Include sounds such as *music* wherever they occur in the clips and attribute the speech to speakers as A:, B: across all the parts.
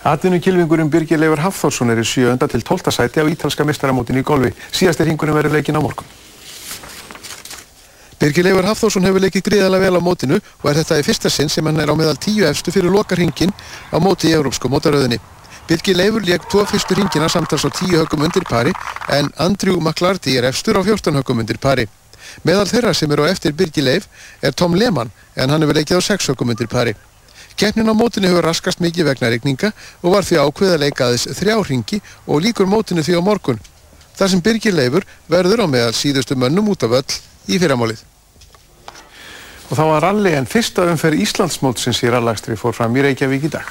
A: Atvinnu kilvingurinn Birgir Leifur Hafþórsson er í 7. til 12. sæti á ítalska mestaramótinu í golfi. Síðastir hingunum verður leikin á morgun. Birgir Leifur Hafþórsson hefur leikið gríðarlega vel á mótinu og er þetta í fyrsta sinn sem hann er á meðal tíu efstu fyrir lokarhingin á móti í Európsku mótaröðinni. Birgir Leifur leik tvo fyrstu ringina samtals á tíu högum undir pari en Andrew McLarty er efstur á 14 högum undir pari. Meðal þeirra sem eru á eftir Birgir Leif er Tom Lehmann en hann hefur leikið á 6 högum undir pari. Keppnin á mótinu hefur raskast mikið vegna regninga og var því ákveð að leika aðeins þrjá ringi og líkur mótinu því á morgun. Þar sem Birgir Leifur verður á meðal síðustu mönnum út af öll í fyrramálið. Og þá var ralli en fyrsta umferð Íslandsmótsins í rallagstri fór fram í Reykjavík í dag.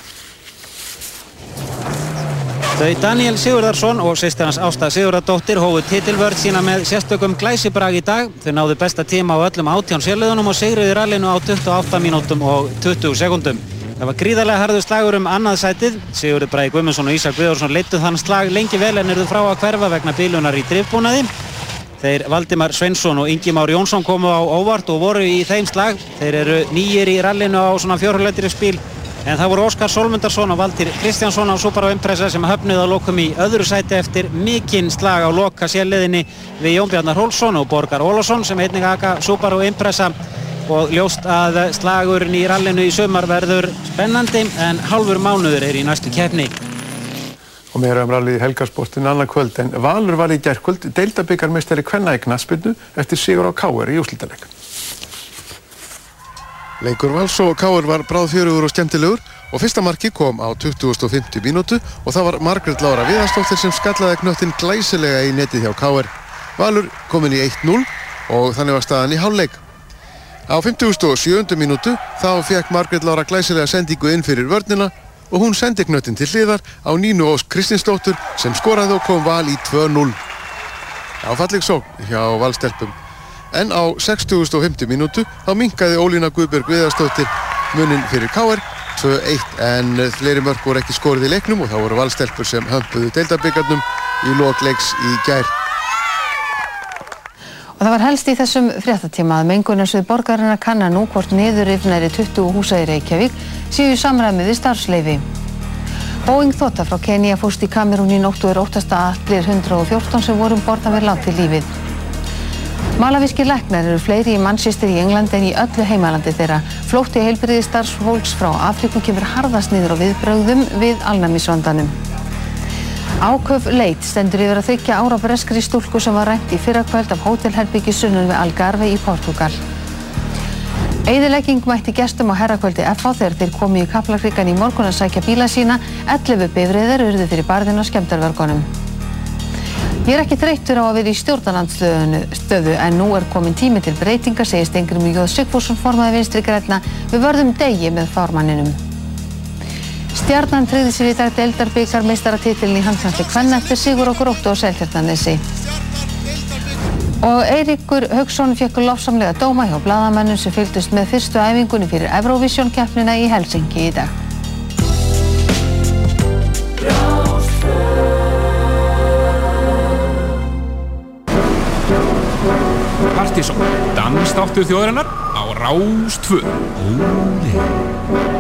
B: Þau Daniel Sigurðarsson og sýstir hans Ásta Sigurðardóttir hófu titilvörð sína með sérstökum glæsibrag í dag. Þau náðu besta tíma á öllum átján sérleðunum og segruði rallinu á 28 mínútum og 20 sekundum. Það var gríðarlega harðu slagur um annað sætið. Sigurður Bræði Guðmundsson og Ísak Guðjórsson leittuð þann slag lengi vel en eruð frá að hverfa vegna bílunar í drifbúnaði. Þeir Valdimar Svensson og Ingi Már Jónsson komu á óvart og voru í þeim slag. Þeir eru nýjir í rallinu á svona fjórhuletri spíl En það voru Óskar Solmundarsson og Valdir Kristjánsson á Subaru Impreza sem hafnuði að lokum í öðru sæti eftir mikinn slag á loka sérleðinni við Jón Bjarnar Hólsson og Borgar Ólásson sem einnig aka Subaru Impreza og ljóst að slagurinn í rallinu í sömar verður spennandi en halfur mánuður er í næstu kefni.
A: Og mér hefum rallið í helgarsportinu annað kvöld en Valur var í gerðkvöld deildabyggarmeisteri Kvenna í Knaspinu eftir Sigur á Káer í úslítaleg. Leikur Vals og Káur var bráð fjörugur og skemmtilegur og fyrsta marki kom á 2050 mínútu og það var Margret Laura Viðarstóttir sem skallaði knöttin glæsilega í netið hjá Káur. Valur komin í 1-0 og þannig var staðan í hálfleik. Á 57. mínútu þá fekk Margret Laura glæsilega sendingu inn fyrir vörnina og hún sendi knöttin til hliðar á Nínu Ós Kristinsdóttur sem skoraði og kom val í 2-0. Áfalleg sókn hjá valstelpum en á 60.50 mínútu þá minkaði Ólína Guðberg Viðarstóttir muninn fyrir K.R. 2-1 en fleiri mörg voru ekki skorið í leiknum og þá voru valstelpur sem hömpuðu deildabiggarnum í lokleiks í gær.
C: Og það var helst í þessum fréttatíma að mengunarsvið borgarina kanna nú hvort niðurifnæri 20 húsa í Reykjavík séu samræmið við starfsleifi. Boeing þóta frá Kenia fórst í Kamerún í nóttu er óttast að allir 114 sem vorum borða verið látið lífið. Malavískir læknar eru fleiri í Manchester í Englandi en í öllu heimalandi þeirra. Flótti heilbyrði starfsfólks frá Afrikum kemur harðast niður á viðbröðum við alnæmisvandanum. Áköf leit stendur yfir að þykja ára breskri stúlku sem var rænt í fyrrakvæld af hótelherbyggi sunnum við Algarve í Portugal. Eðilegging mætti gestum á herrakvöldi FH þegar þeir komi í Kaplakrikkan í morgun að sækja bíla sína. 11 bifriðar urðu fyrir barðin og skemmtarverkonum. Ég er ekki þreyttur á að vera í stjórnalandstöðu en nú er komin tími til breytinga, segir Stengrim Jóð Sigfússon formaði vinstri græna. Við vörðum degi með fármanninum. Stjarnan treyði sér í dag deildarbyggar meistaratitilin í hanslandsli Kvenna eftir Sigur og Gróttu á Seltjartanesi. Og Eiríkur Haugsson fekk lofsamlega dóma hjá bladamennum sem fylgdust með fyrstu æfingunni fyrir Eurovision keppnina í Helsingi í dag.
D: Partíson, dansdáttur þjóðarinnar á Rástfö. Óli.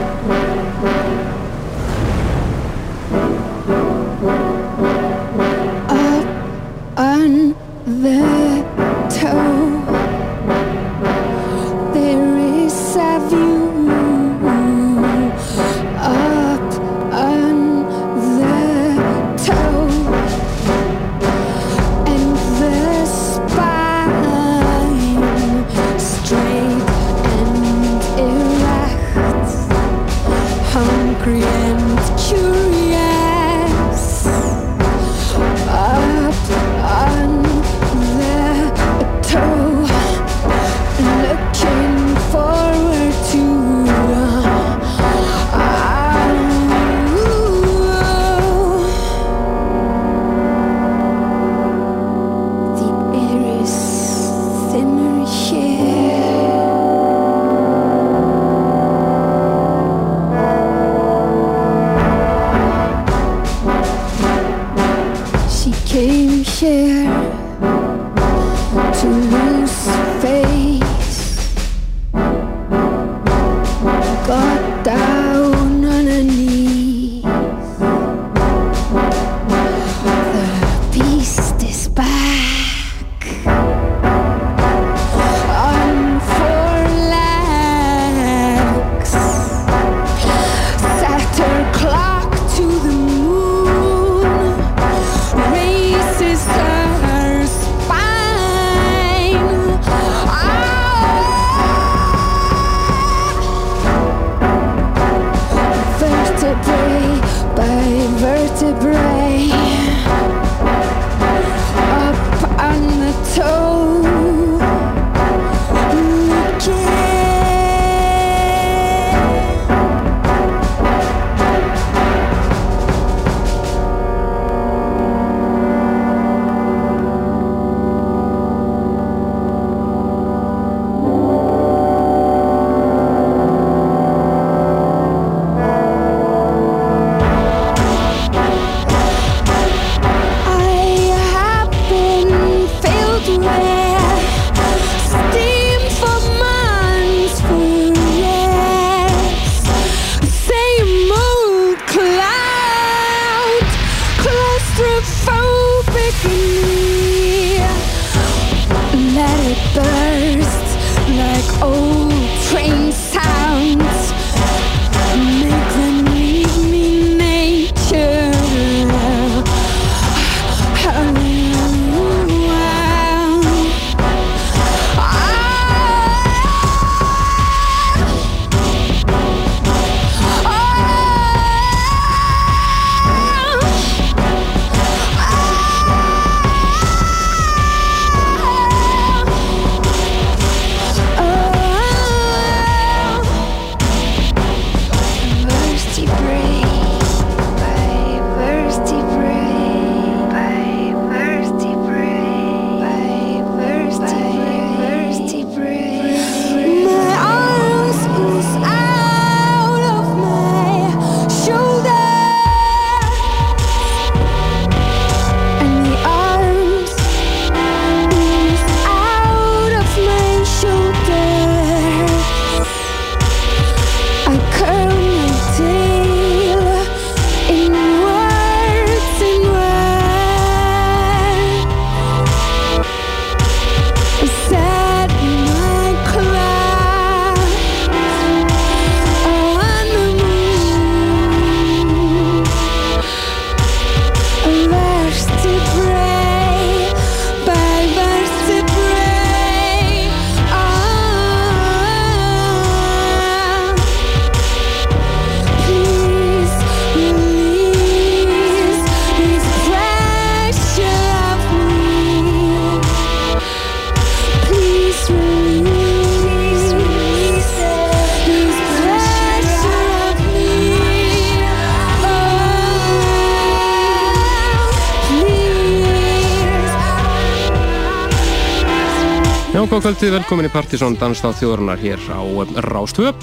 E: og kvöldið velkomin í Partisón Danstáð þjóðurnar hér á um, Rástvö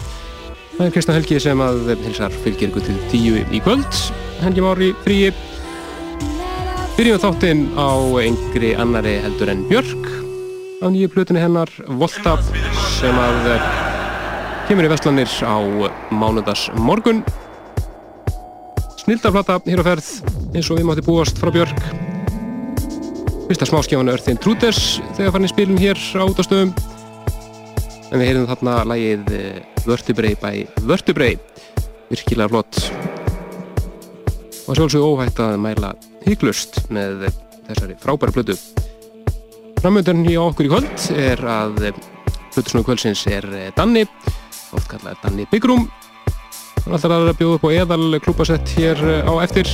E: Það er Kristján Helgi sem að um, hilsar fylgir ykkur til tíu í kvöld. Helgi Mári fríi. Byrjum þáttinn á einhverji annari heldur en Björk. Á nýju plötunni hennar Volta sem að um, kemur í vestlanir á mánudas morgun Snildarplata hér á ferð eins og við mátti búast frá Björk. Fyrsta smáskjána er Þinn Trúders þegar fann ég spilin hér á útastöfum en við heyrðum þarna lægið eh, Vertebrei by Vertebrei virkilega flott. Og það sé alveg óhægt að mæla hygglust með þessari frábæra blödu Framöndun í okkur í kvöld er að eh, hlutusnúðu kvöldsins er eh, Danni oft kallaði Danni Byggrum hann alltaf er að bjóða upp á eðal klúpasett hér á eftir.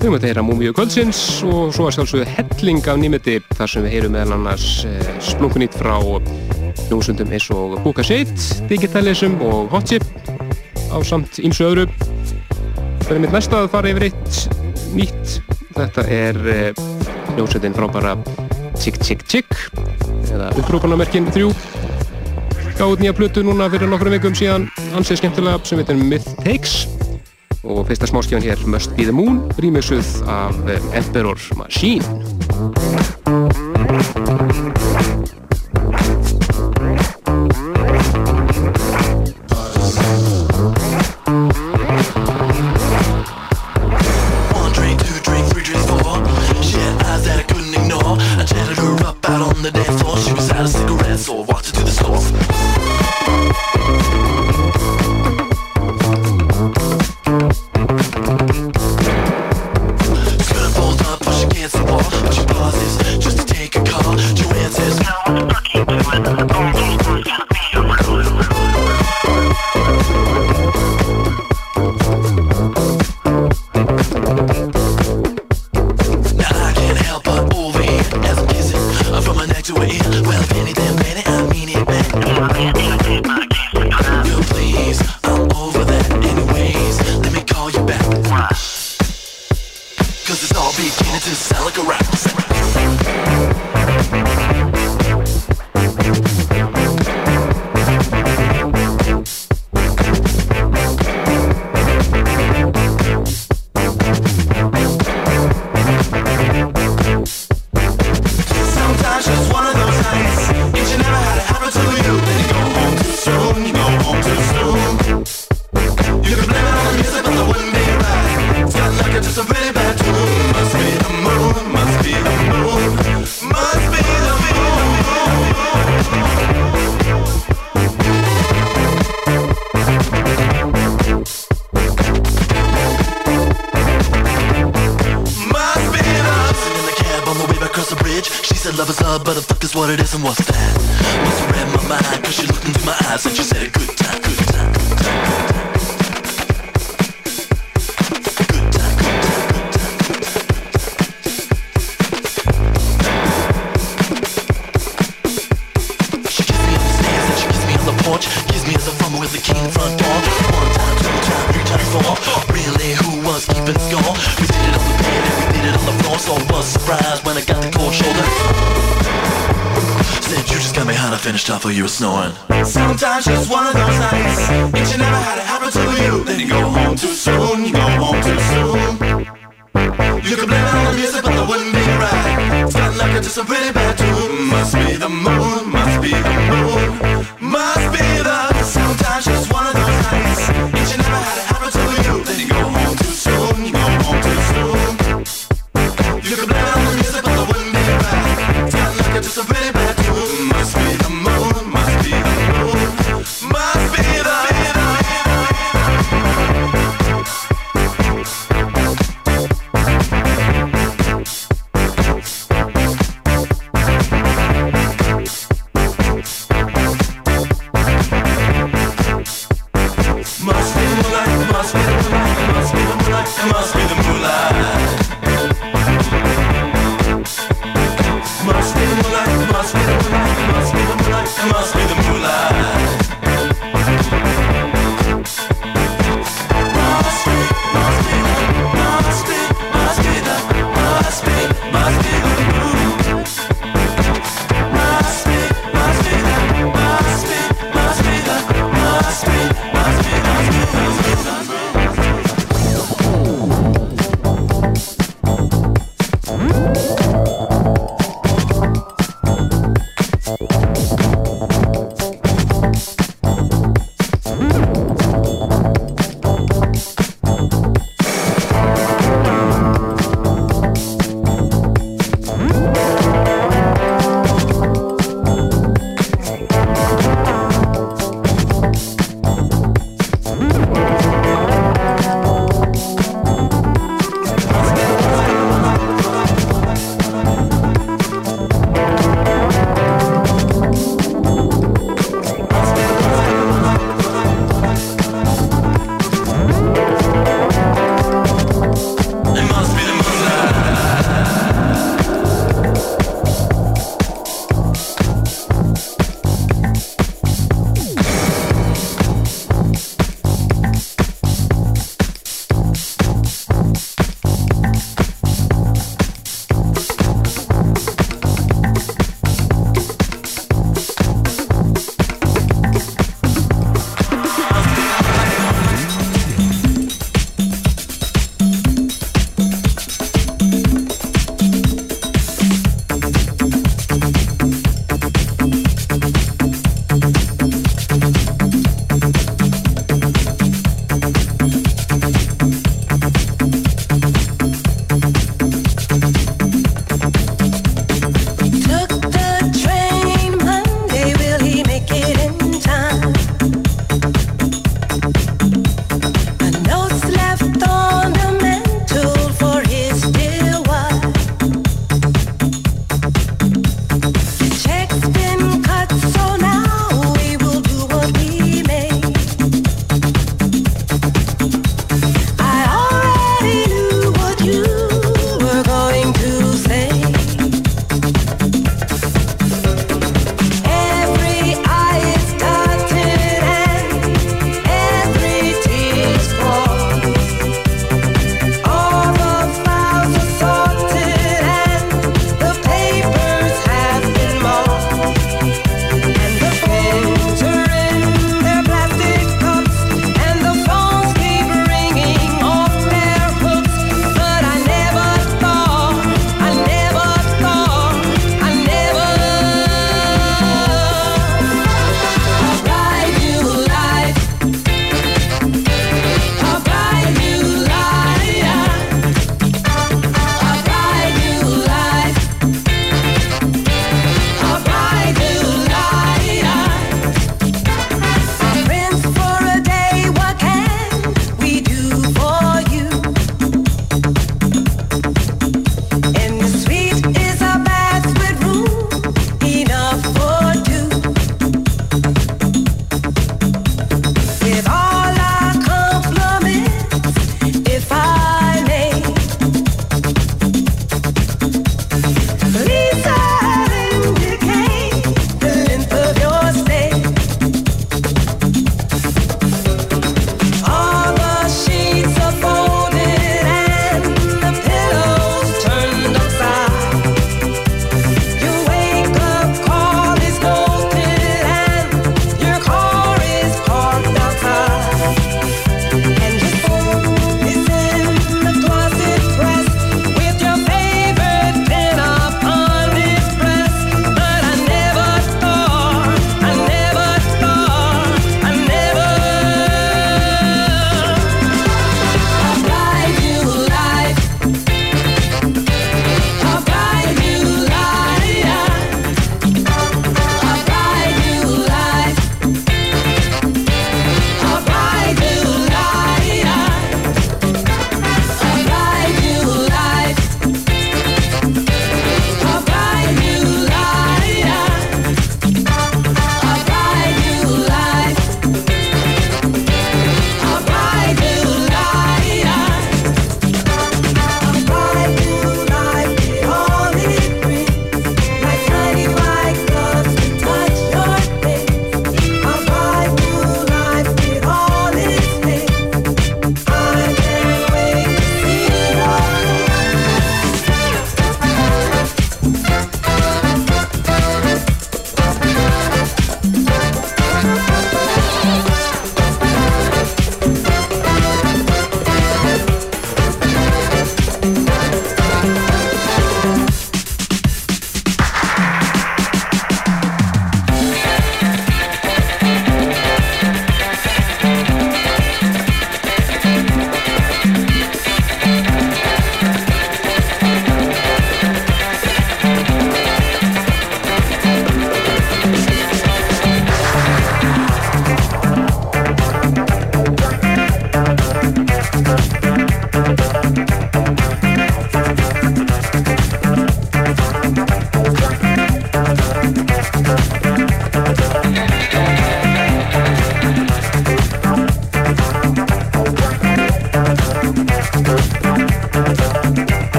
E: Við höfum að heyra Múmiu Kvöldsins og svo að sjálfsögðu helling af nýmitti þar sem við heyrum meðal annars eh, splunkunýtt frá hljómsundum eins og Buka Seitt, Digitalism og Hotchip á samt ímsu öðru. Það er mitt næsta að fara yfir eitt nýtt. Þetta er eh, hljómsundin frábara Tick Tick Tick eða upprópanamerkinn 3 gáð nýja plötu núna fyrir nokkrum vikum síðan, ansið skemmtilega sem heitir Myth Takes og fyrsta smáskjón hér Must Be The Moon, rýmjössuð af eh, Emperor Machine.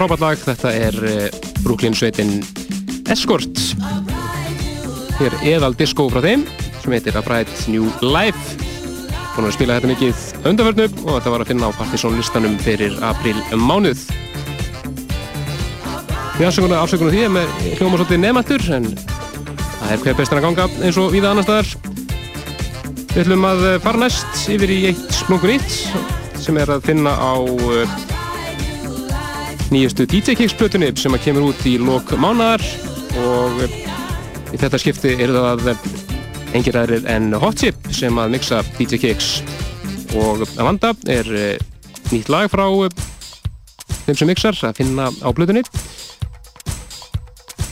F: frábært lag, þetta er eh, Brooklyn sveitin Escort. Hér eðal disco frá þeim sem heitir A Bright New Life. Búin að spila þetta mikið öndaförnum og þetta var að finna á Partisón listanum fyrir april mánuð. Við afsökunum afsökunum því með hljóma svolítið nefnaltur en það er hver bestan að ganga eins og viða annar staðar. Við ætlum að fara næst yfir í eitt splungun ítt sem er að finna á eh, nýjustu DJ Kicks plötunni sem að kemur út í lok mánar og í þetta skipti er það engir aðrir en Hot Chip sem að mixa DJ Kicks. Og Amanda er eh, nýtt lag frá eh, þeim sem mixar að finna á plötunni.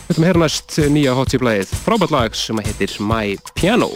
F: Þetta með herrnast nýja Hot Chip lagið. Frábært lag sem að heitir My Piano.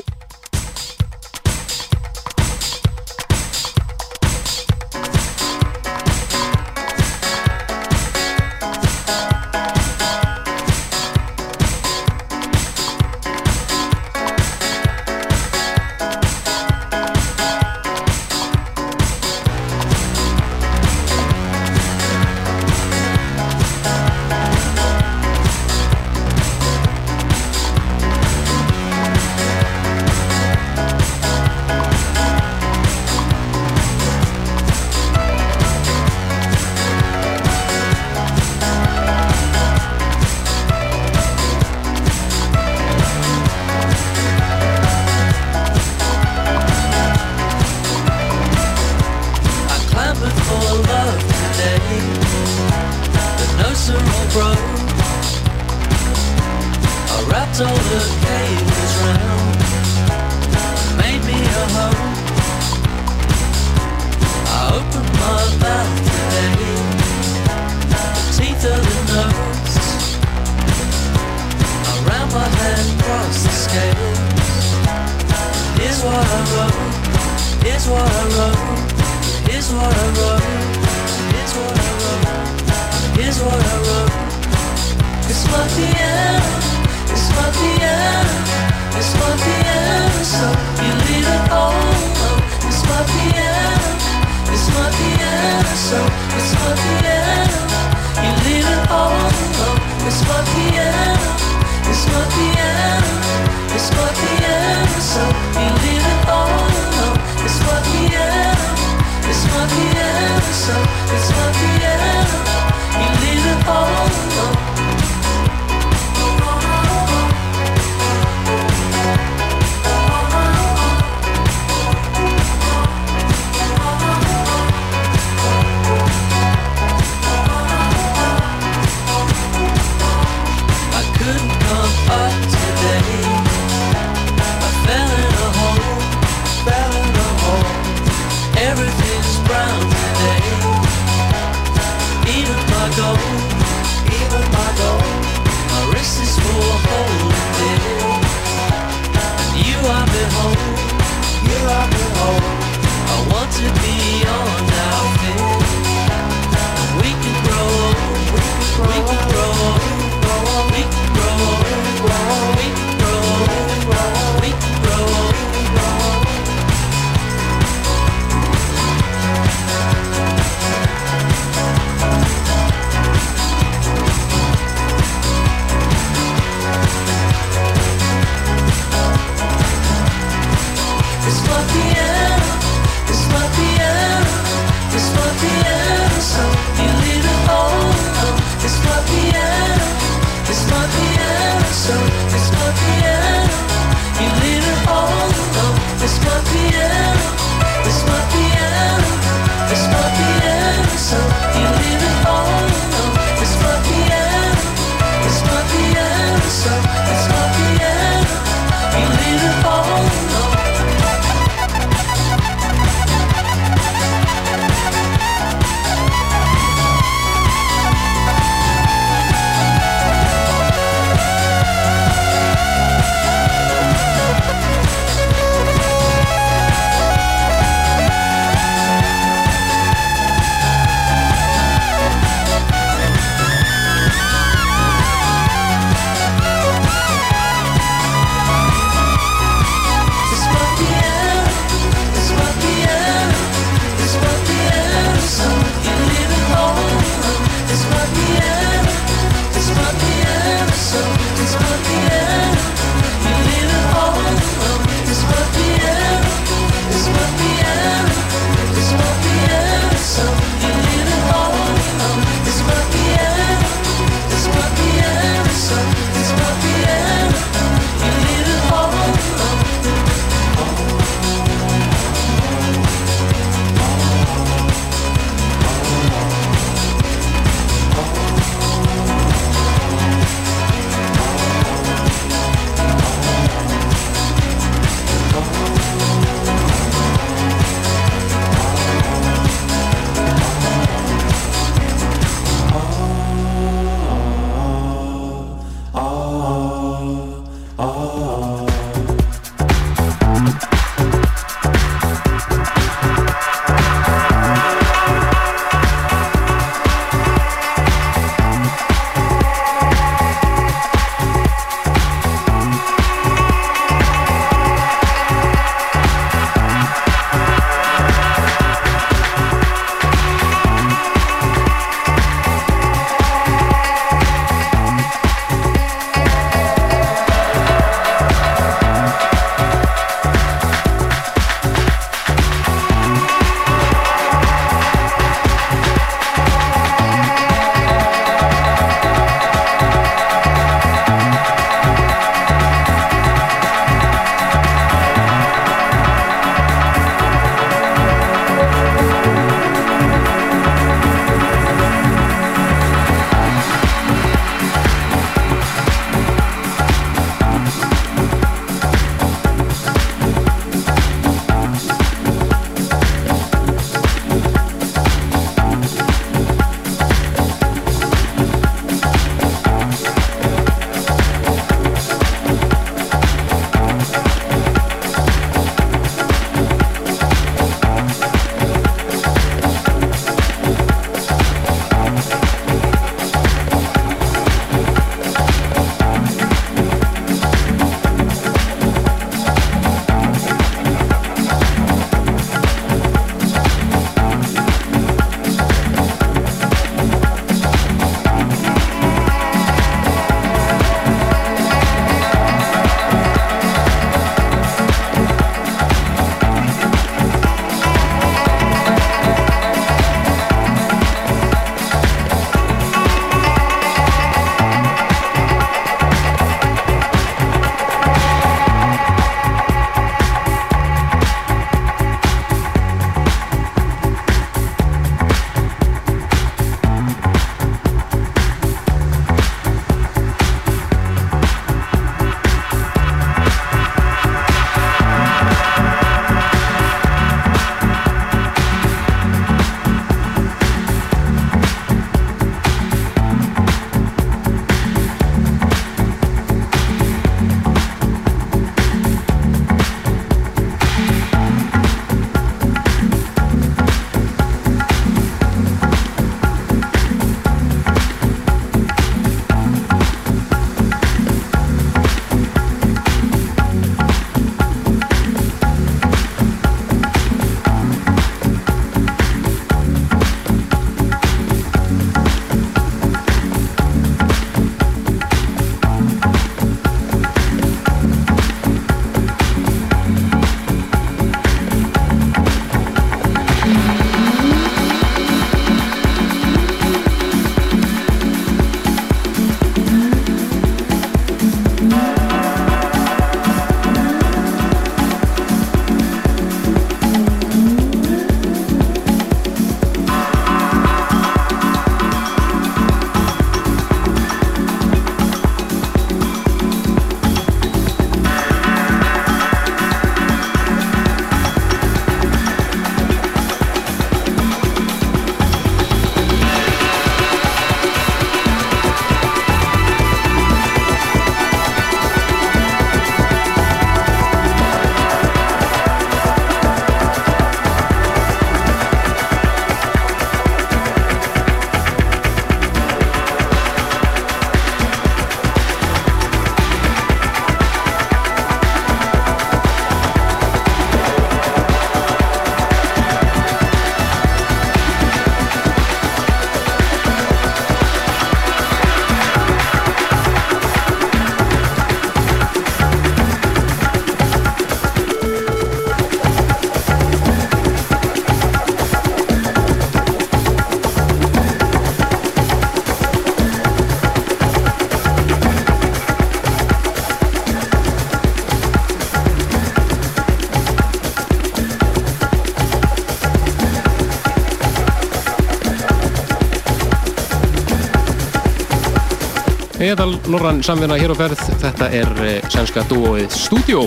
G: Meðal norrann samvinna hér á ferð. Þetta er eh, sænska dúóið Studio,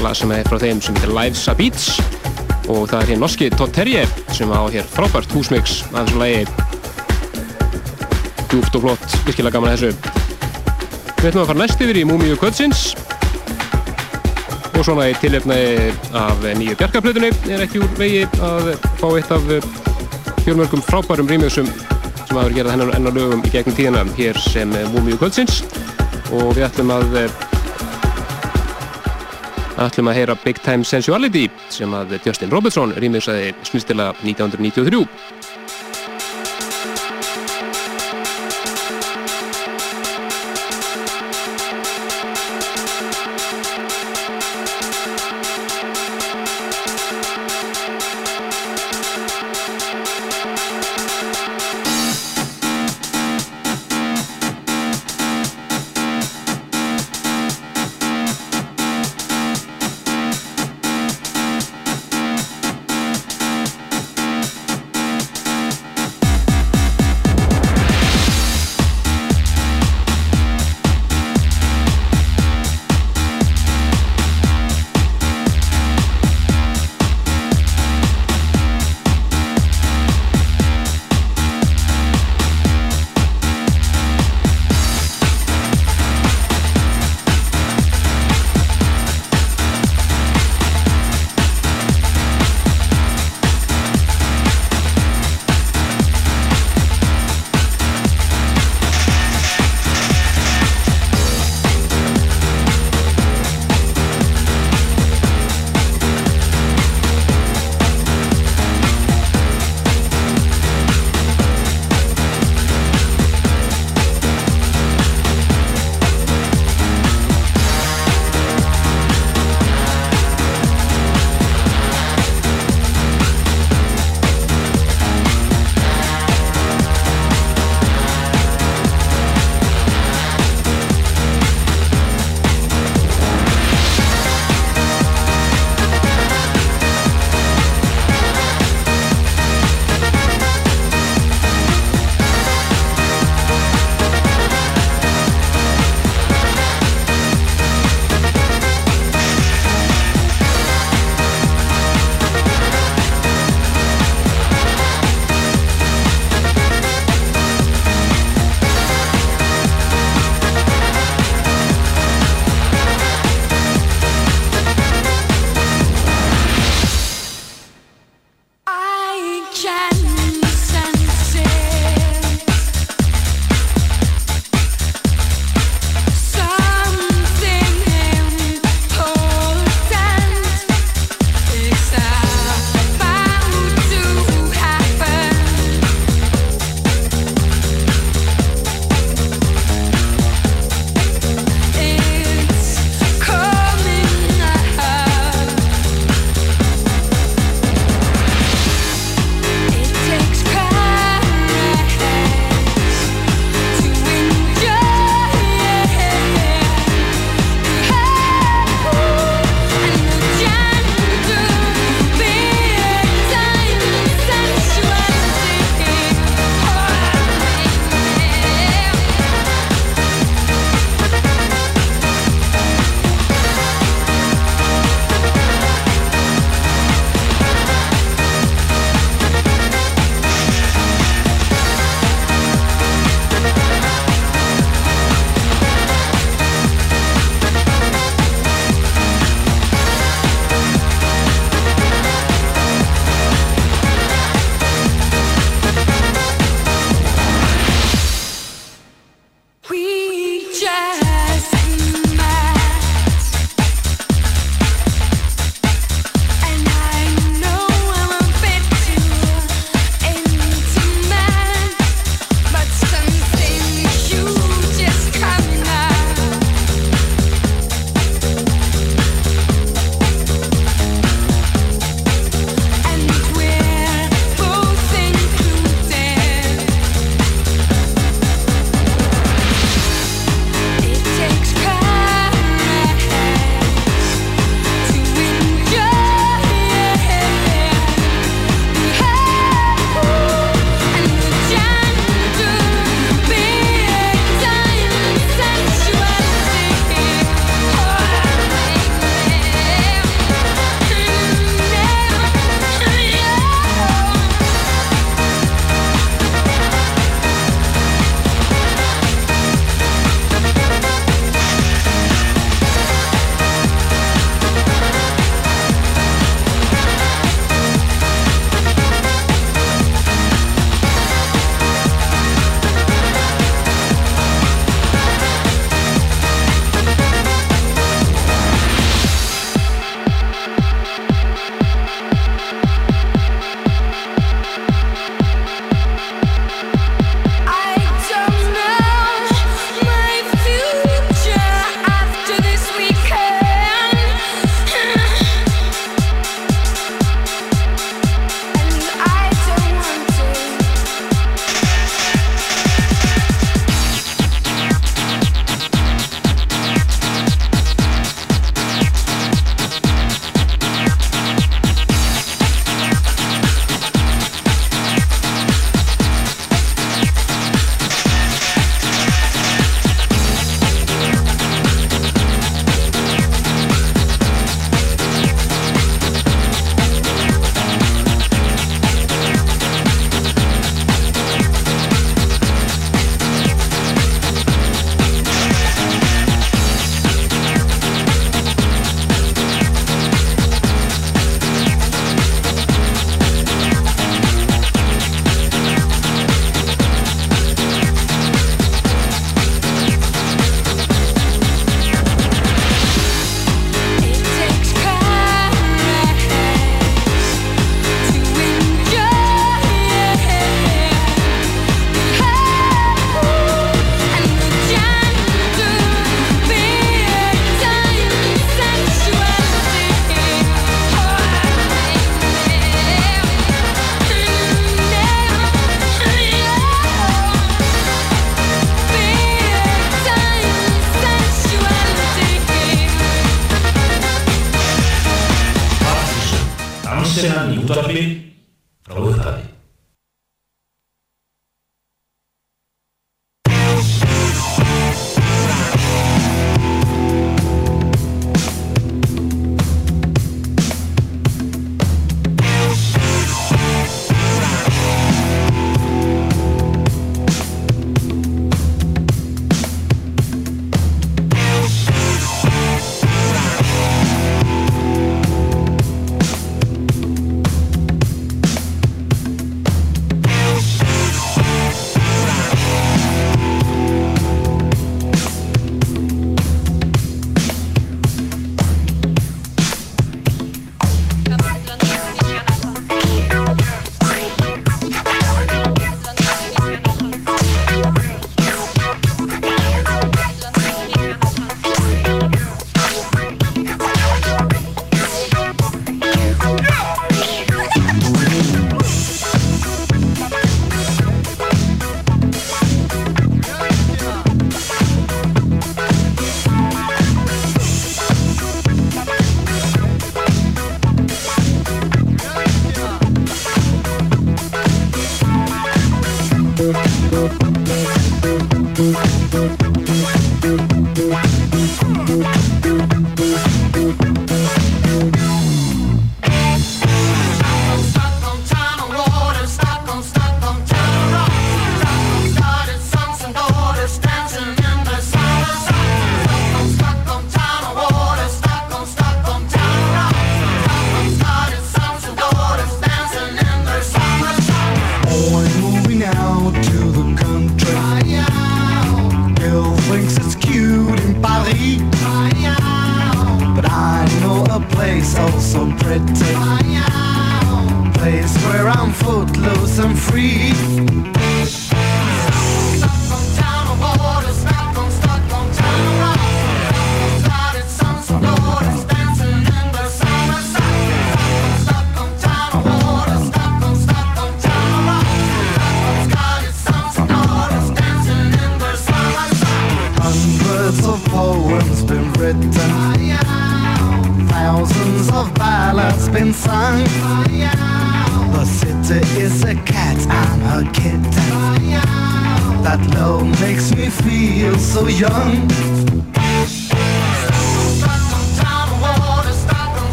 G: lag sem er frá þeim sem heitir Lives a Beats og það er hér norski Todd Terje sem á hér frábært húsmix af þessu lagi. Djúft og flott, virkilega gaman að þessu. Við ætlum að fara næst yfir í Múmiu Kvöldsins og svona í tilefnaði af nýju bjarkarplötunni er ekki úr vegi að fá eitt af fjölmörgum frábærum rýmjöksum sem hafa verið gerað hennar ennar lögum í gegnum tíðina hér sem Múmiu Kvöldsins. Og við ætlum að ætlum að heyra Big Time Sensuality sem að Justin Robertson rýmjöksaði snistila 1993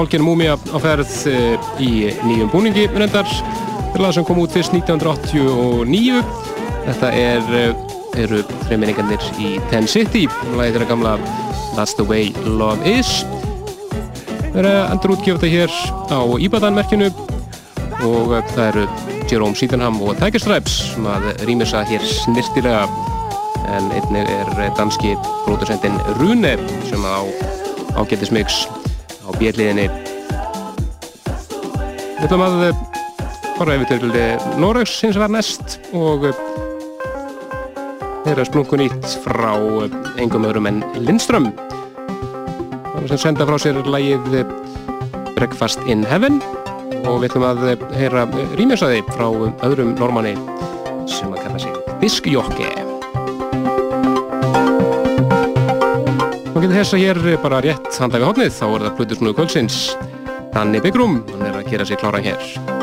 G: hálfgerð múmia á ferð uh, í nýjum búningi reyndar. Þetta er lag sem kom út fyrst 1989. Þetta er uh, eru þreiminningarnir í Ten City lagið þeirra gamla That's the way love is Það er endur útgjöfta hér á Íbadan-merkinu og eh, það eru Jerome Sydenham og Tiger Stripes sem að rýmisa hér snirtilega en einnig er danski pródusendin Rune sem á ágættismix bjelliðinni Við ætlum að eh, fara yfir til eh, Noregs hins vegar næst og eh, þeirra splungun nýtt frá eh, engum öðrum en Lindström. Sem senda frá sér lagið eh, Breakfast in Heaven og við ætlum að eh, heyra rýmjösaði frá eh, öðrum normanni sem að kalla sig Diskjokke og getur þess að hér bara rétt handa við hodnið þá er það Plutusnúðu kvöldsins. Danni Byggrum, hann er að gera sig klára hér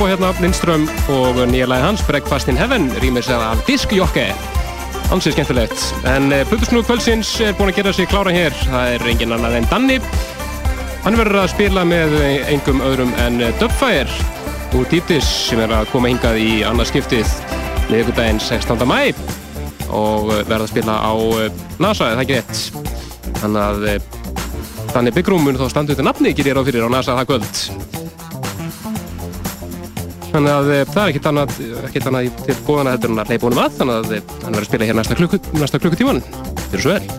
G: kombo hérna, Lindström og nýja lagi hans, Breakfast in Heaven, rýmir sér af Diskjokke. Ansið skemmtilegt. En uh, Plutusnúð kvöldsins er búin að gera sig klára hér. Það er engin annar en Danni. Hann verður að spila með engum öðrum en Dubfire úr Dýptis sem er að koma hingað í annað skiptið miðugudaginn 16. mæ og eh, verða að spila á eh, NASA, er það ekki rétt? Þannig að eh, Danni Byggrúm mun þá standa út í nafni, gerir ég ráð fyrir á NASA það kvöld. Þannig að eh, það er ekkert annað, ekkert annað til góðana heldur en að hleypa honum að, þannig að eh, hann verður að spila hér næsta, klukku, næsta klukkutíman. Fyrir svo vel.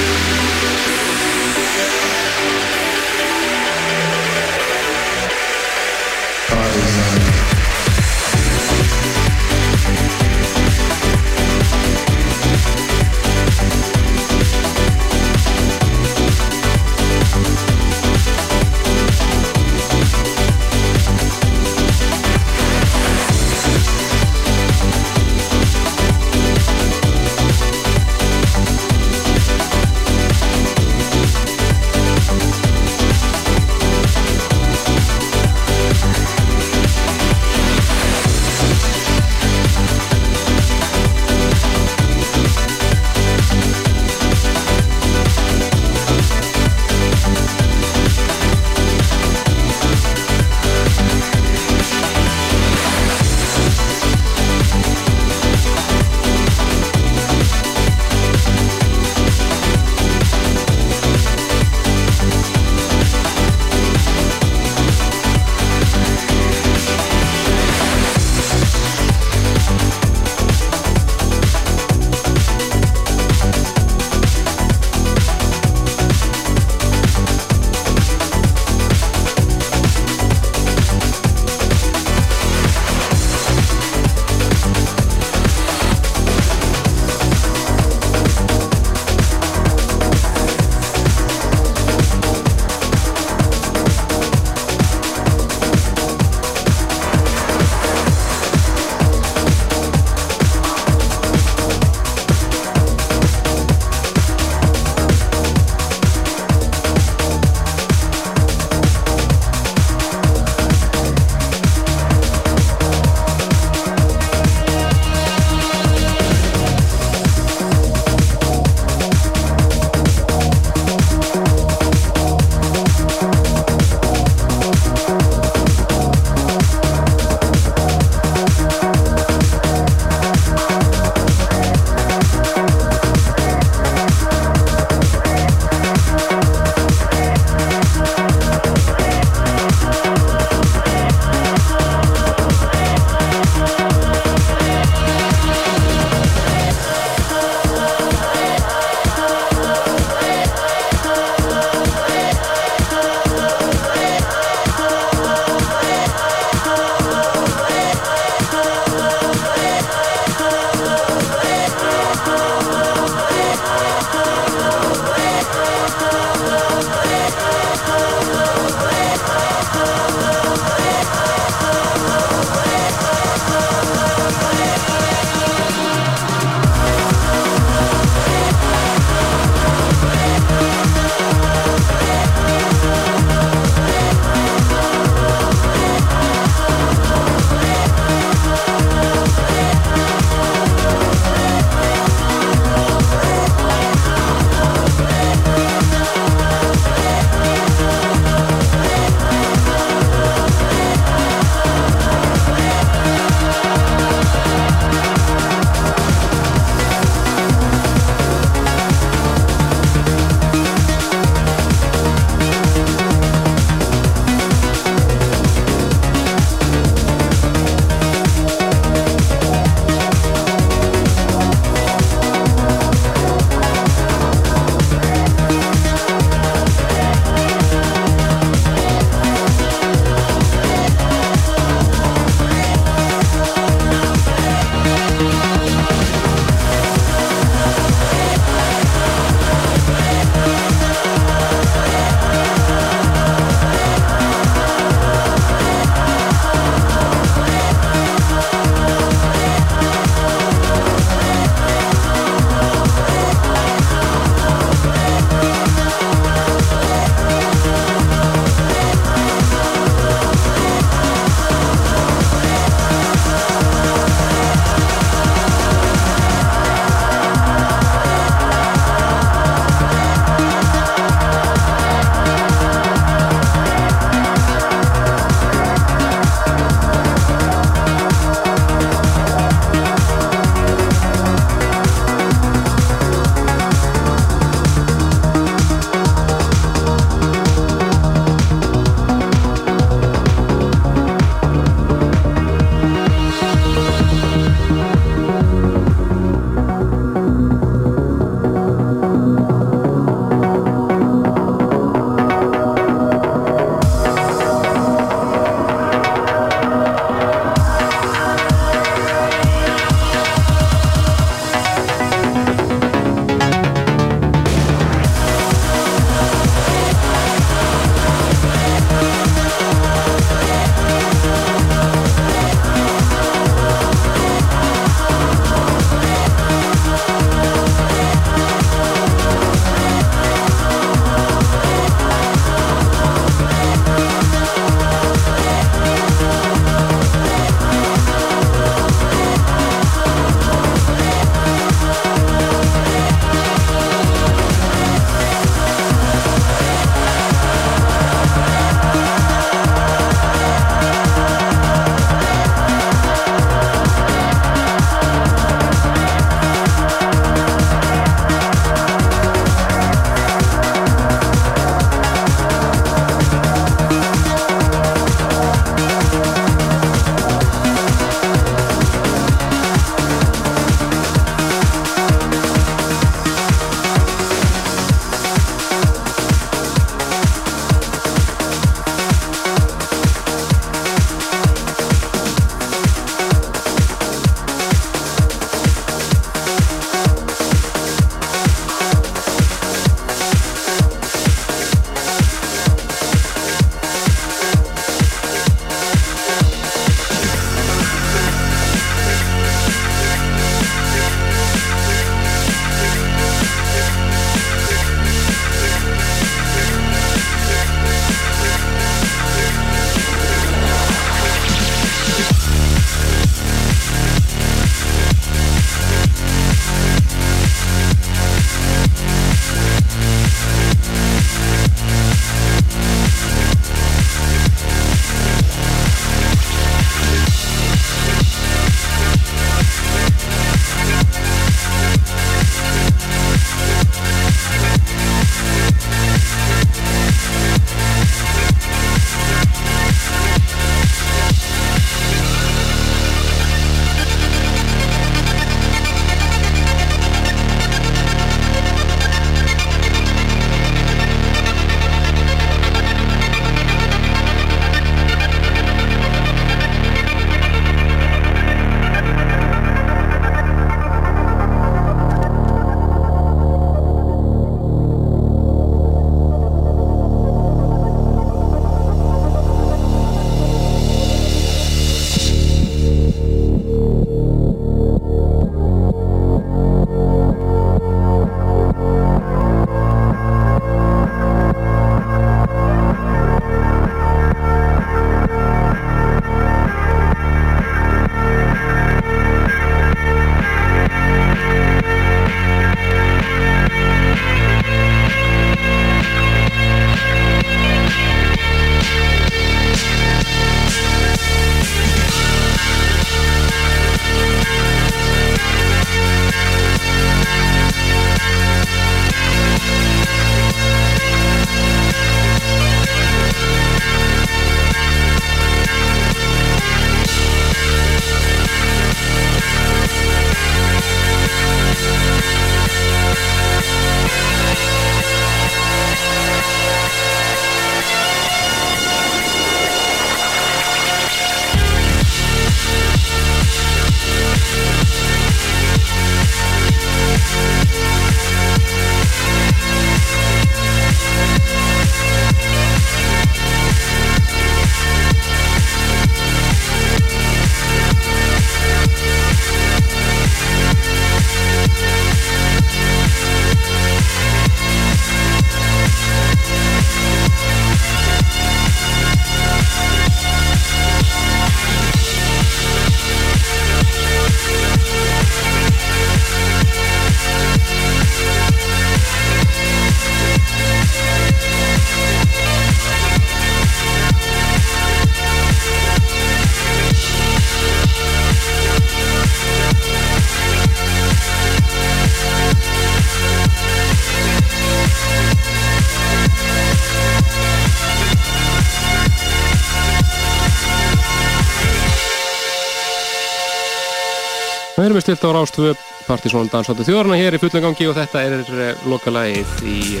G: Erum við stilt á Rástvö Partíson dansáttu þjóðarna hér í fullum gangi og þetta er uh, lokalagið í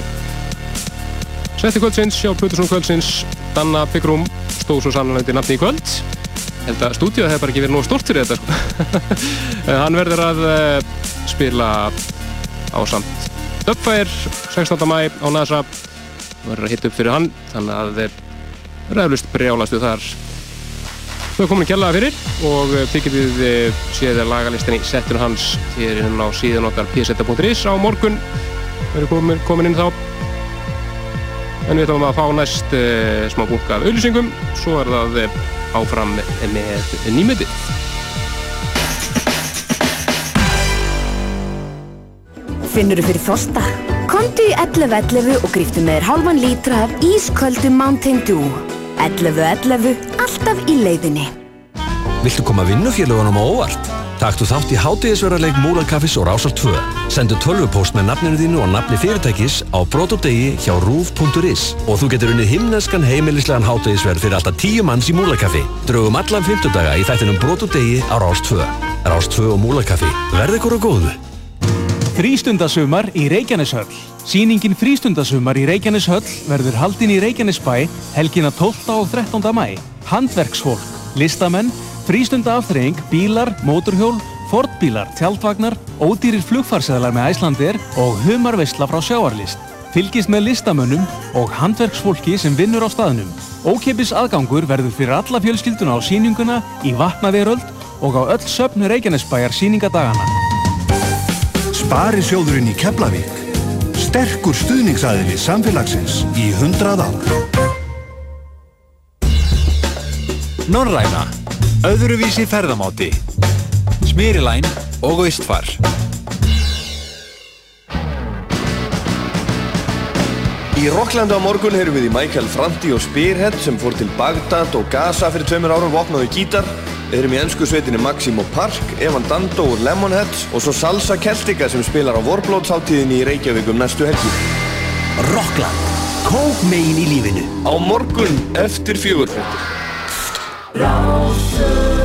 G: Svetti kvöldsins, sjá Plutusson kvöldsins Danna Byggrum stóð svo sannlega undir nafni í kvöld held að stúdíu hefur bara ekki verið nóg stort fyrir þetta sko. *laughs* Hann verður að uh, spila á samt Dubfire 16. mæ á NASA verður að hitta upp fyrir hann þannig að þeir ræðlust brjálastu þar þau komin að kjallaða fyrir og þið getið séð lagalistin í settinu hans hér inn á síðan okkar pseta.is á morgun verður komin, komin inn þá en við ætlum að fá næst uh, smá bunga af auðlýsingum svo er það uh, áfram með nýmyndið
H: Finnur þú fyrir þosta? Komdu í 11.11 og gríftu með þér hálfan lítra af ísköldu Mountain Dew. 11.11, alltaf í leiðinni.
I: Viltu koma vinnufélagunum á óvart? Taktu þátt í hátíðisverðarleik Múlarkaffis og Rásar 2. Sendu tölvupóst með nafninu þínu og nafni fyrirtækis á brotodegi hjá rúf.is og þú getur unnið himneskan heimilislegan hátíðisverð fyrir alltaf 10 manns í Múlarkaffi. Draugum allan 50 daga í þættinum brotodegi á Rás 2. Rás 2 og Múlarkaffi. Verði ykkur á góðu.
J: Frístundasumar í Reykjaneshöll. Sýningin Frístundasumar í Reykjaneshöll verður haldin í Reykjanesbæ helgina 12. og 13. mæ. Handverksfólk, listamenn, frístundaafþreying, bílar, móturhjól, fortbílar, tjaldvagnar, ódýrir flugfarseðlar með Æslandir og humarveisla frá sjáarlist. Fylgist með listamönnum og handverksfólki sem vinnur á staðnum. Ókepis aðgangur verður fyrir alla fjölskylduna á sýninguna í Vatnaveröld og á öll söfnu Reykjanesbæjar sýningadagana.
K: Spari sjóðurinn í Keflavík. Sterkur stuðningsæðili samfélagsins í 100 ár.
L: Norræna. Öðruvísi ferðamáti. Smyrilæn og Austfar.
M: Í Rocklandi á morgun heyrum við í Michael Franti og Spearhead sem fór til Bagdad og Gaza fyrir tveimur árum vopnaðu gítar. Við heyrum í ennsku sveitinni Maximo Park, Evan Dando úr Lemonheads og svo Salsa Celtica sem spilar á Warblótsháttíðinni í Reykjavík um næstu helgi.
K: Rockland. Kók megin í lífinu.
M: Á morgun eftir 饶恕。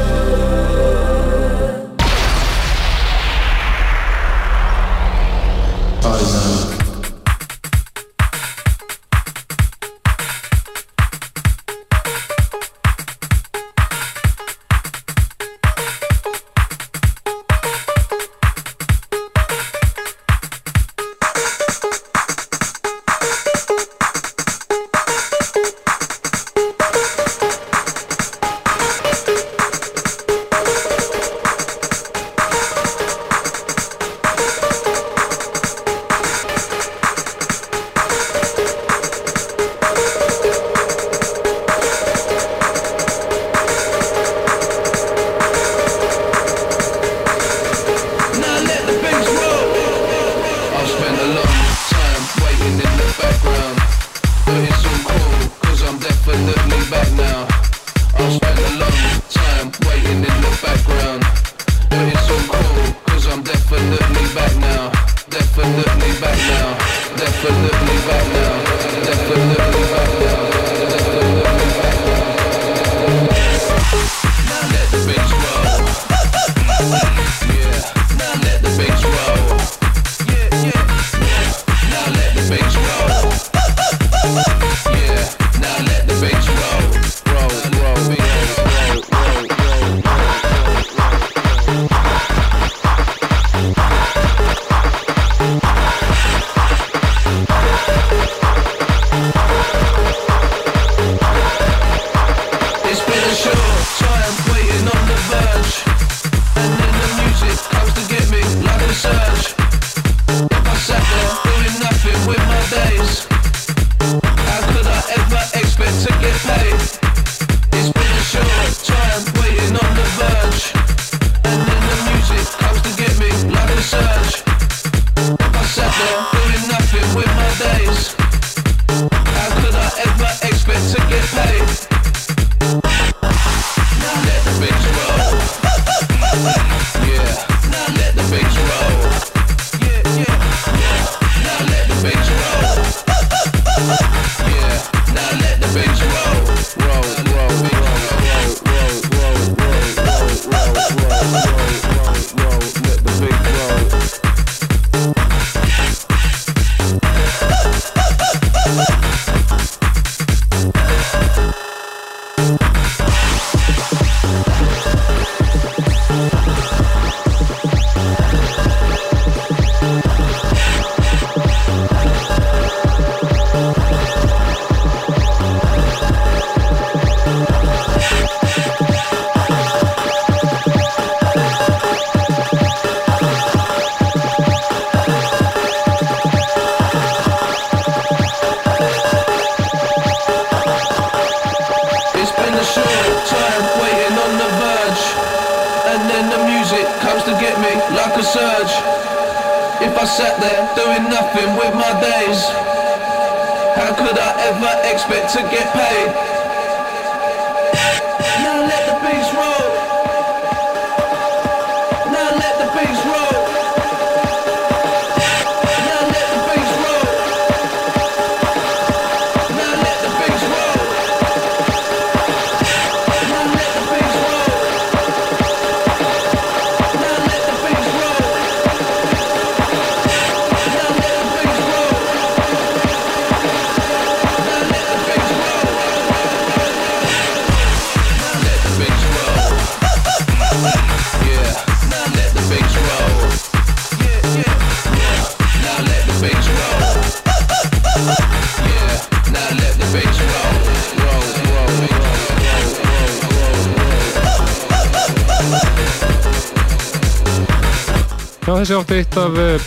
G: Já, þessi átti eitt af uh,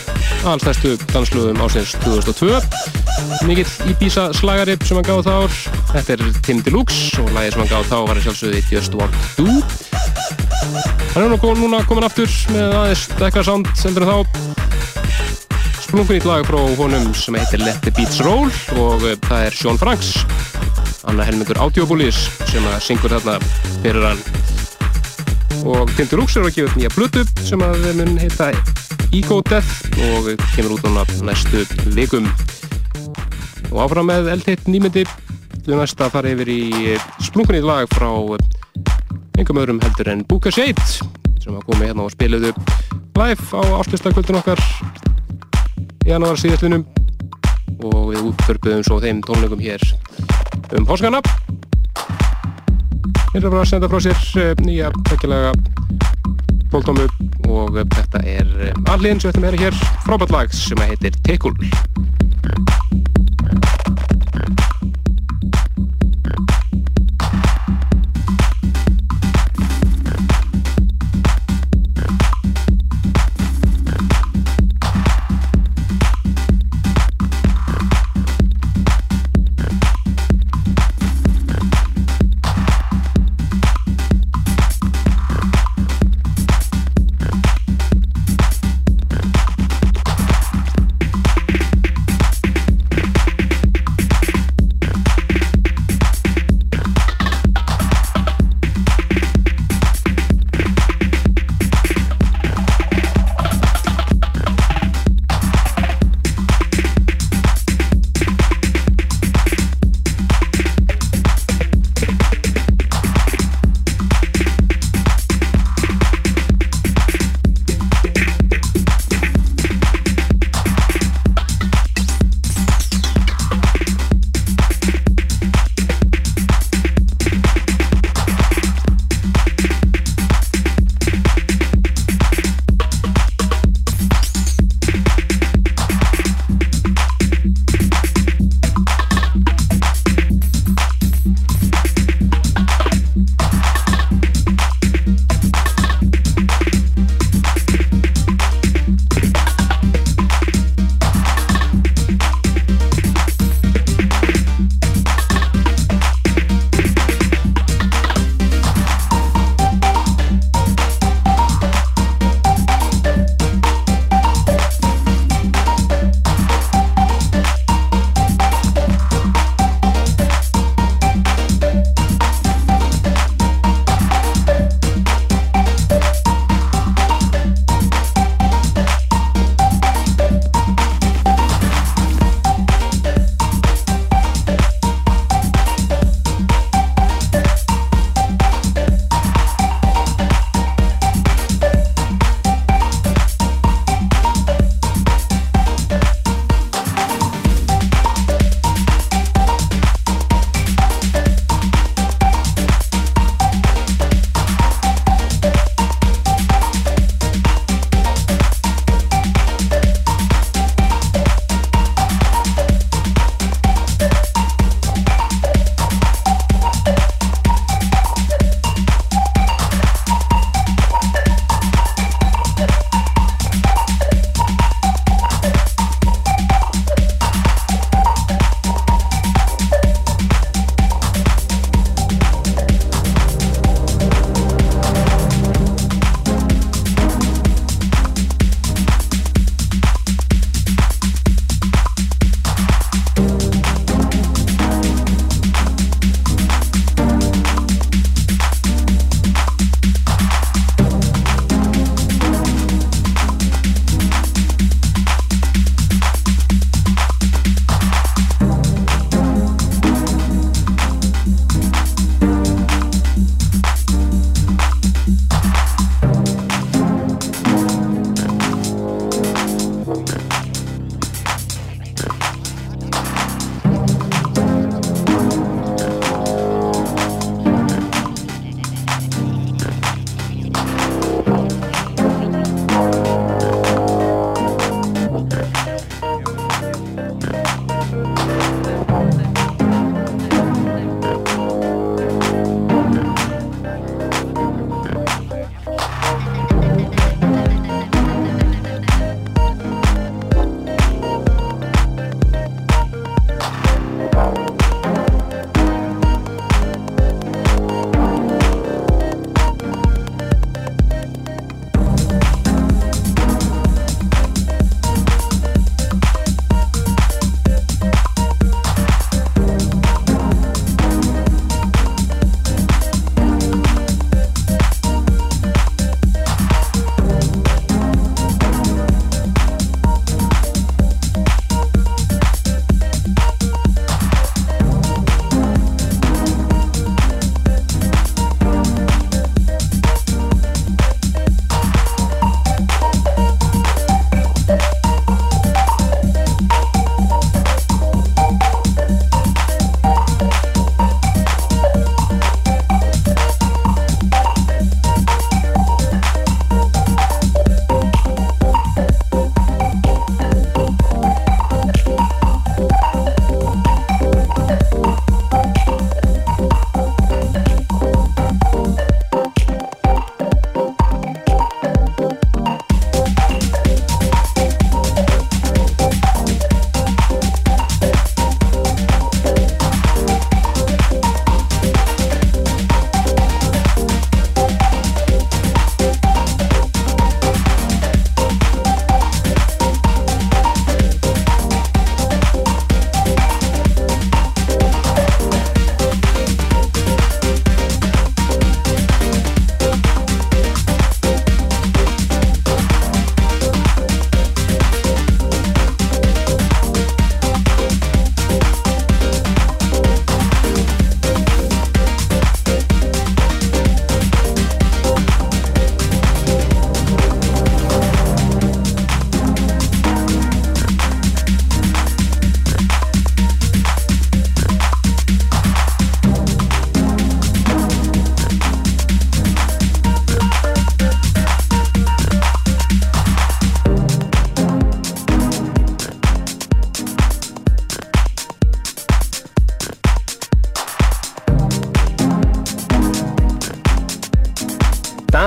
G: allstæstu danslöðum ásins 2002. Mikill Ibiza slagari sem hann gáði þá ár. Þetta er Tim Deluxe og lagið sem hann gáði þá var sjálfsögði Just Want To. Hann er nú núna komin aftur með aðeins dekkra sound heldur en þá. Splunkunýtt lag frá honum sem heitir Let the Beats Roll og uh, það er Sean Franks. Anna helmingur Audiobullis sem syngur þarna fyrir hann og Tim Deluxe er að gefa upp nýja plötu sem að mun heita Ego Death. Og kemur út núna næstu vikum. Og áfram með eldhitt nýmyndi. Við næst að fara yfir í splunkunni lag frá einhverjum öðrum heldur en Booker Shade sem að komi hérna og spiluðu live á áslustakvöldin okkar í janúar síðastlinum og við útförbuðum svo þeim tónleikum hér um páskana Bara að senda frá sér eh, nýja tekkilega tóltómu og eh, þetta er alliðin sem þetta er hér frábært lag sem heitir Tekul.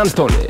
N: Anthony.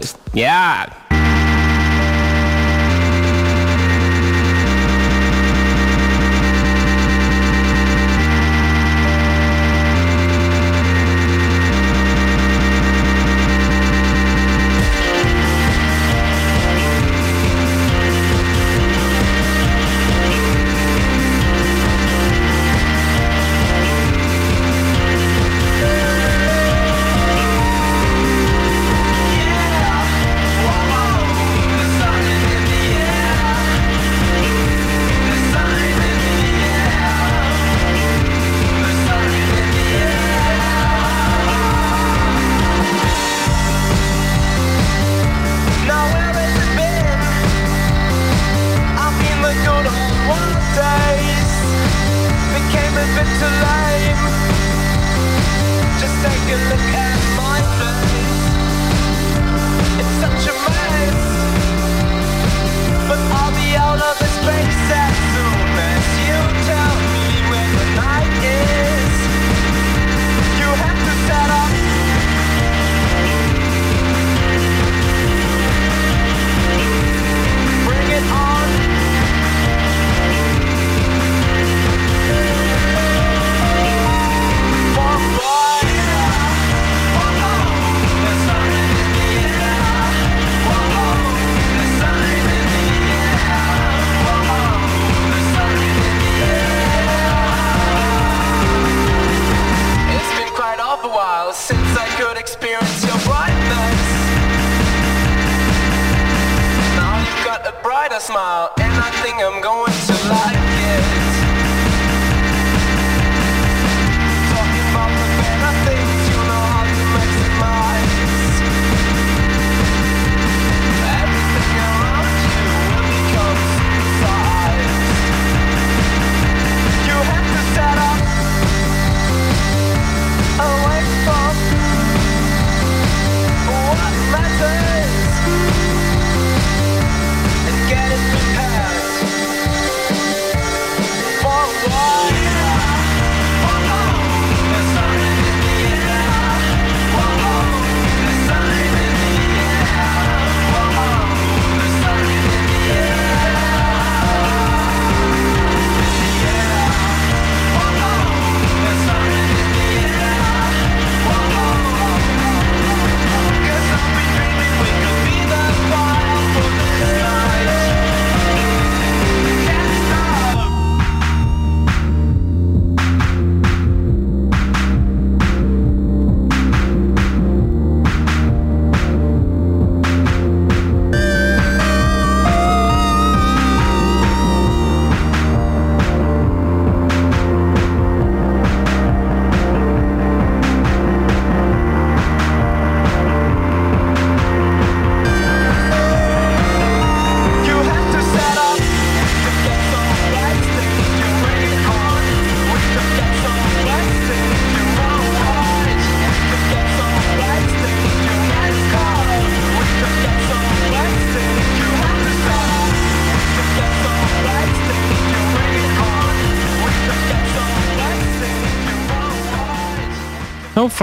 N: Smile, and I think I'm going to like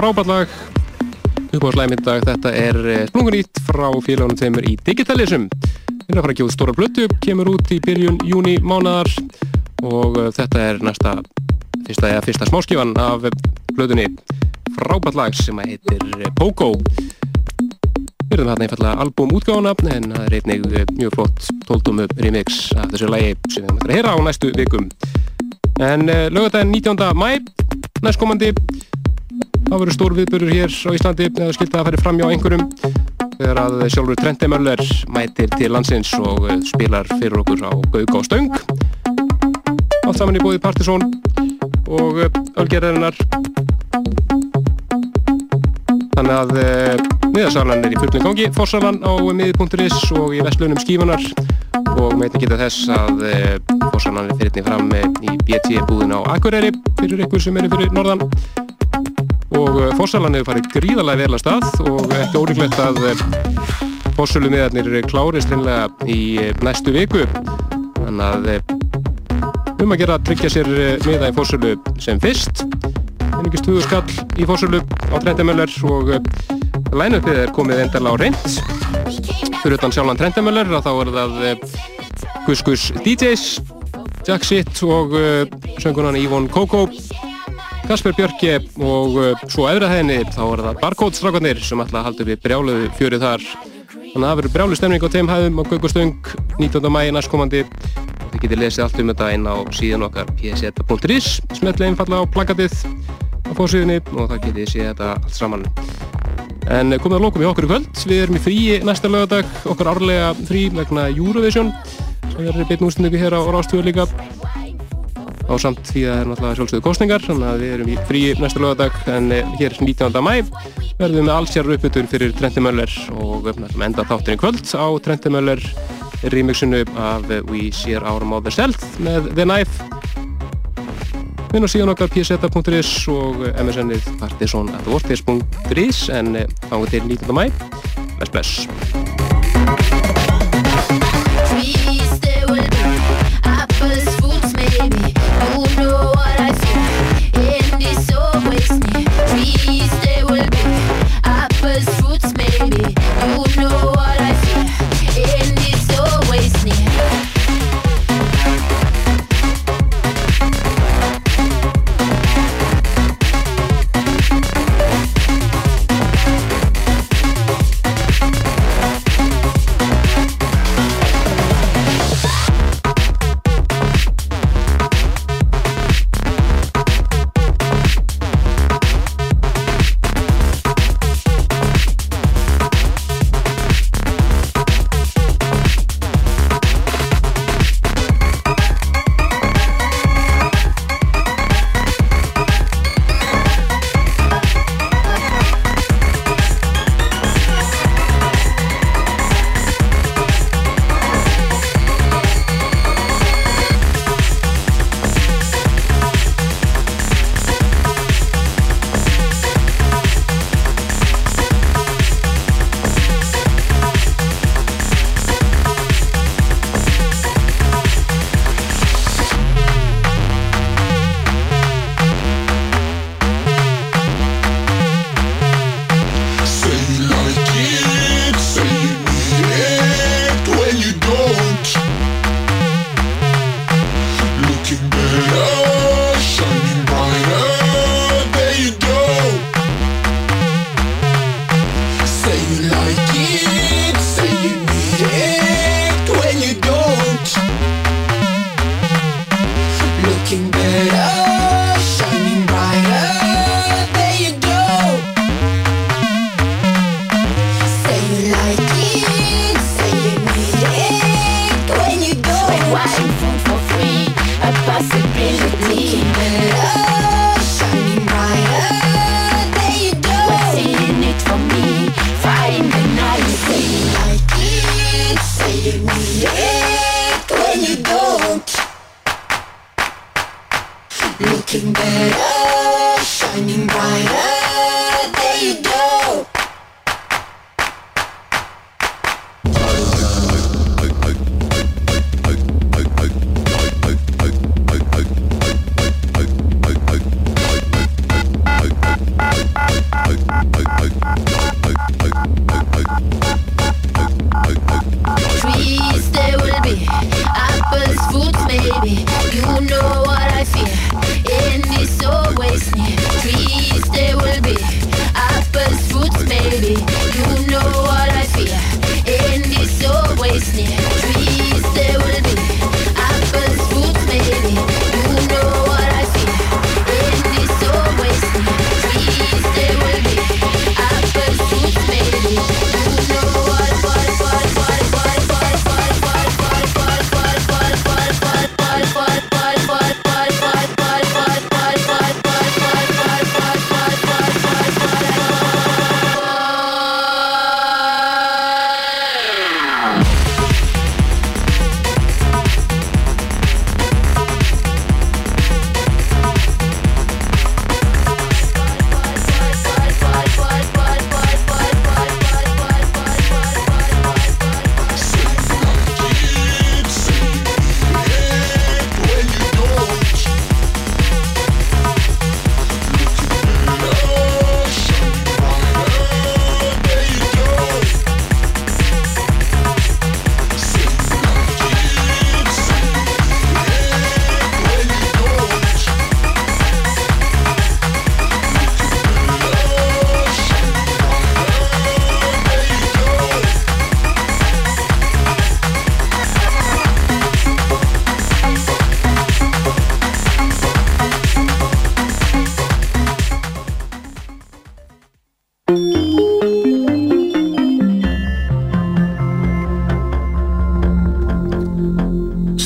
N: alright.
G: Já, frábært lag upp á slæmið dag, þetta er eh, splungunýtt frá félagunum tveimur í Digitalism við erum að fara að út stóra blötu kemur út í byrjun júni mánadar og eh, þetta er næsta fyrsta, eða fyrsta smáskifan af blötunni frábært lag sem að heitir eh, Pogo við erum þarna einfallega albumútgáfuna en það er einnig mjög flott 12 remix af þessu lagi sem við erum að heyra á næstu vikum en lögadaginn 19. mæ næstkomandi Það verður stór viðbörur hér á Íslandi eða skilta að færi fram hjá einhverjum. Þegar að sjálfur Trenti Möller mætir til landsins og eh, spilar fyrir okkur á Gaug á Stöng. Allt saman í bóði Partisón og Ölgerðarinnar. Þannig að uh, miðasalan er í fullum gangi. Fossalan á miði.is og í vestlunum skífunar. Og þetta geta þess að Fossalan er fyrir fram eh, í BT búðin á Akureyri fyrir ykkur sem eru fyrir norðan og uh, Fossalan hefur farið gríðarlega vel að stað og ekki ólíklegt að Fossulu miðarnir klárist hreinlega í uh, næstu viku. Þannig að um að gera að tryggja sér miða í Fossulu sem fyrst. Einingist hugur skall í Fossulu á Trendamöller og line-upið er komið endarlega á reynd fyrir utan sjálfan Trendemöller þá er það eh, Gus DJs Jack Sitt og söngunan Ívon Koko Kasper Björki og uh, svo efrið henni þá er það Barcode strákarnir sem halda upp í brjáluðu fjörið þar þannig að það verður brjálu stemning á þeim hæðum á Gaugustöng 19. mægi næstkomandi þið getið lesið allt um þetta inn á síðan okkar pseta.is smetli einfalla á plakatið á fórsíðunni og það getið séð þetta allt saman En komið að lókum í okkur í kvöld. Við erum í fríi næsta lögadag, okkar árlega frí vegna Eurovision sem verður beinn úrstunningu hér á Rástvöðu líka á samt því að það er náttúrulega sjálfsögðu kostningar þannig að við erum í fríi næsta lögadag en eh, hér 19. mæ verðum við allsjár uppbytun fyrir Trenti Möller og við að enda þáttin í kvöld á Trenti Möller remixinu af We Share Our Mother Self með The Knife Minn og síðan okkar pseta.is og msn-ið partison.vortis.is en eh, fáum til 19. mæ. Bless, bless.
O: easy.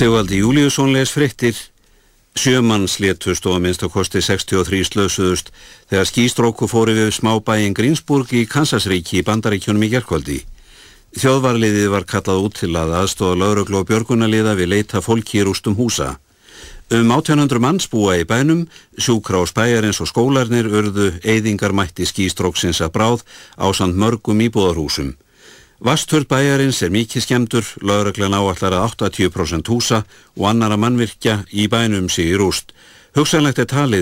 P: Sigvaldi Júliusson les fréttir Sjömanns létust og að minnst á kosti 63 slösuðust þegar skýstróku fóru við smábæin Greensburg í Kansasríki í bandaríkjunum í gerkvöldi. Þjóðvarliðið var kallað út til að aðstofa lauruglu og björgunaliða við leita fólki í rústum húsa. Um 1800 manns búa í bænum, sjúkra og spæjarins og skólarnir urðu eyðingarmætti skýstróksins að bráð á samt mörgum íbúðarhúsum. Vasturð bæjarins er mikið skemdur, lauruglan áallar að 80% húsa og annara mannvirkja í bænum sig í rúst. Hugsanlegt er talið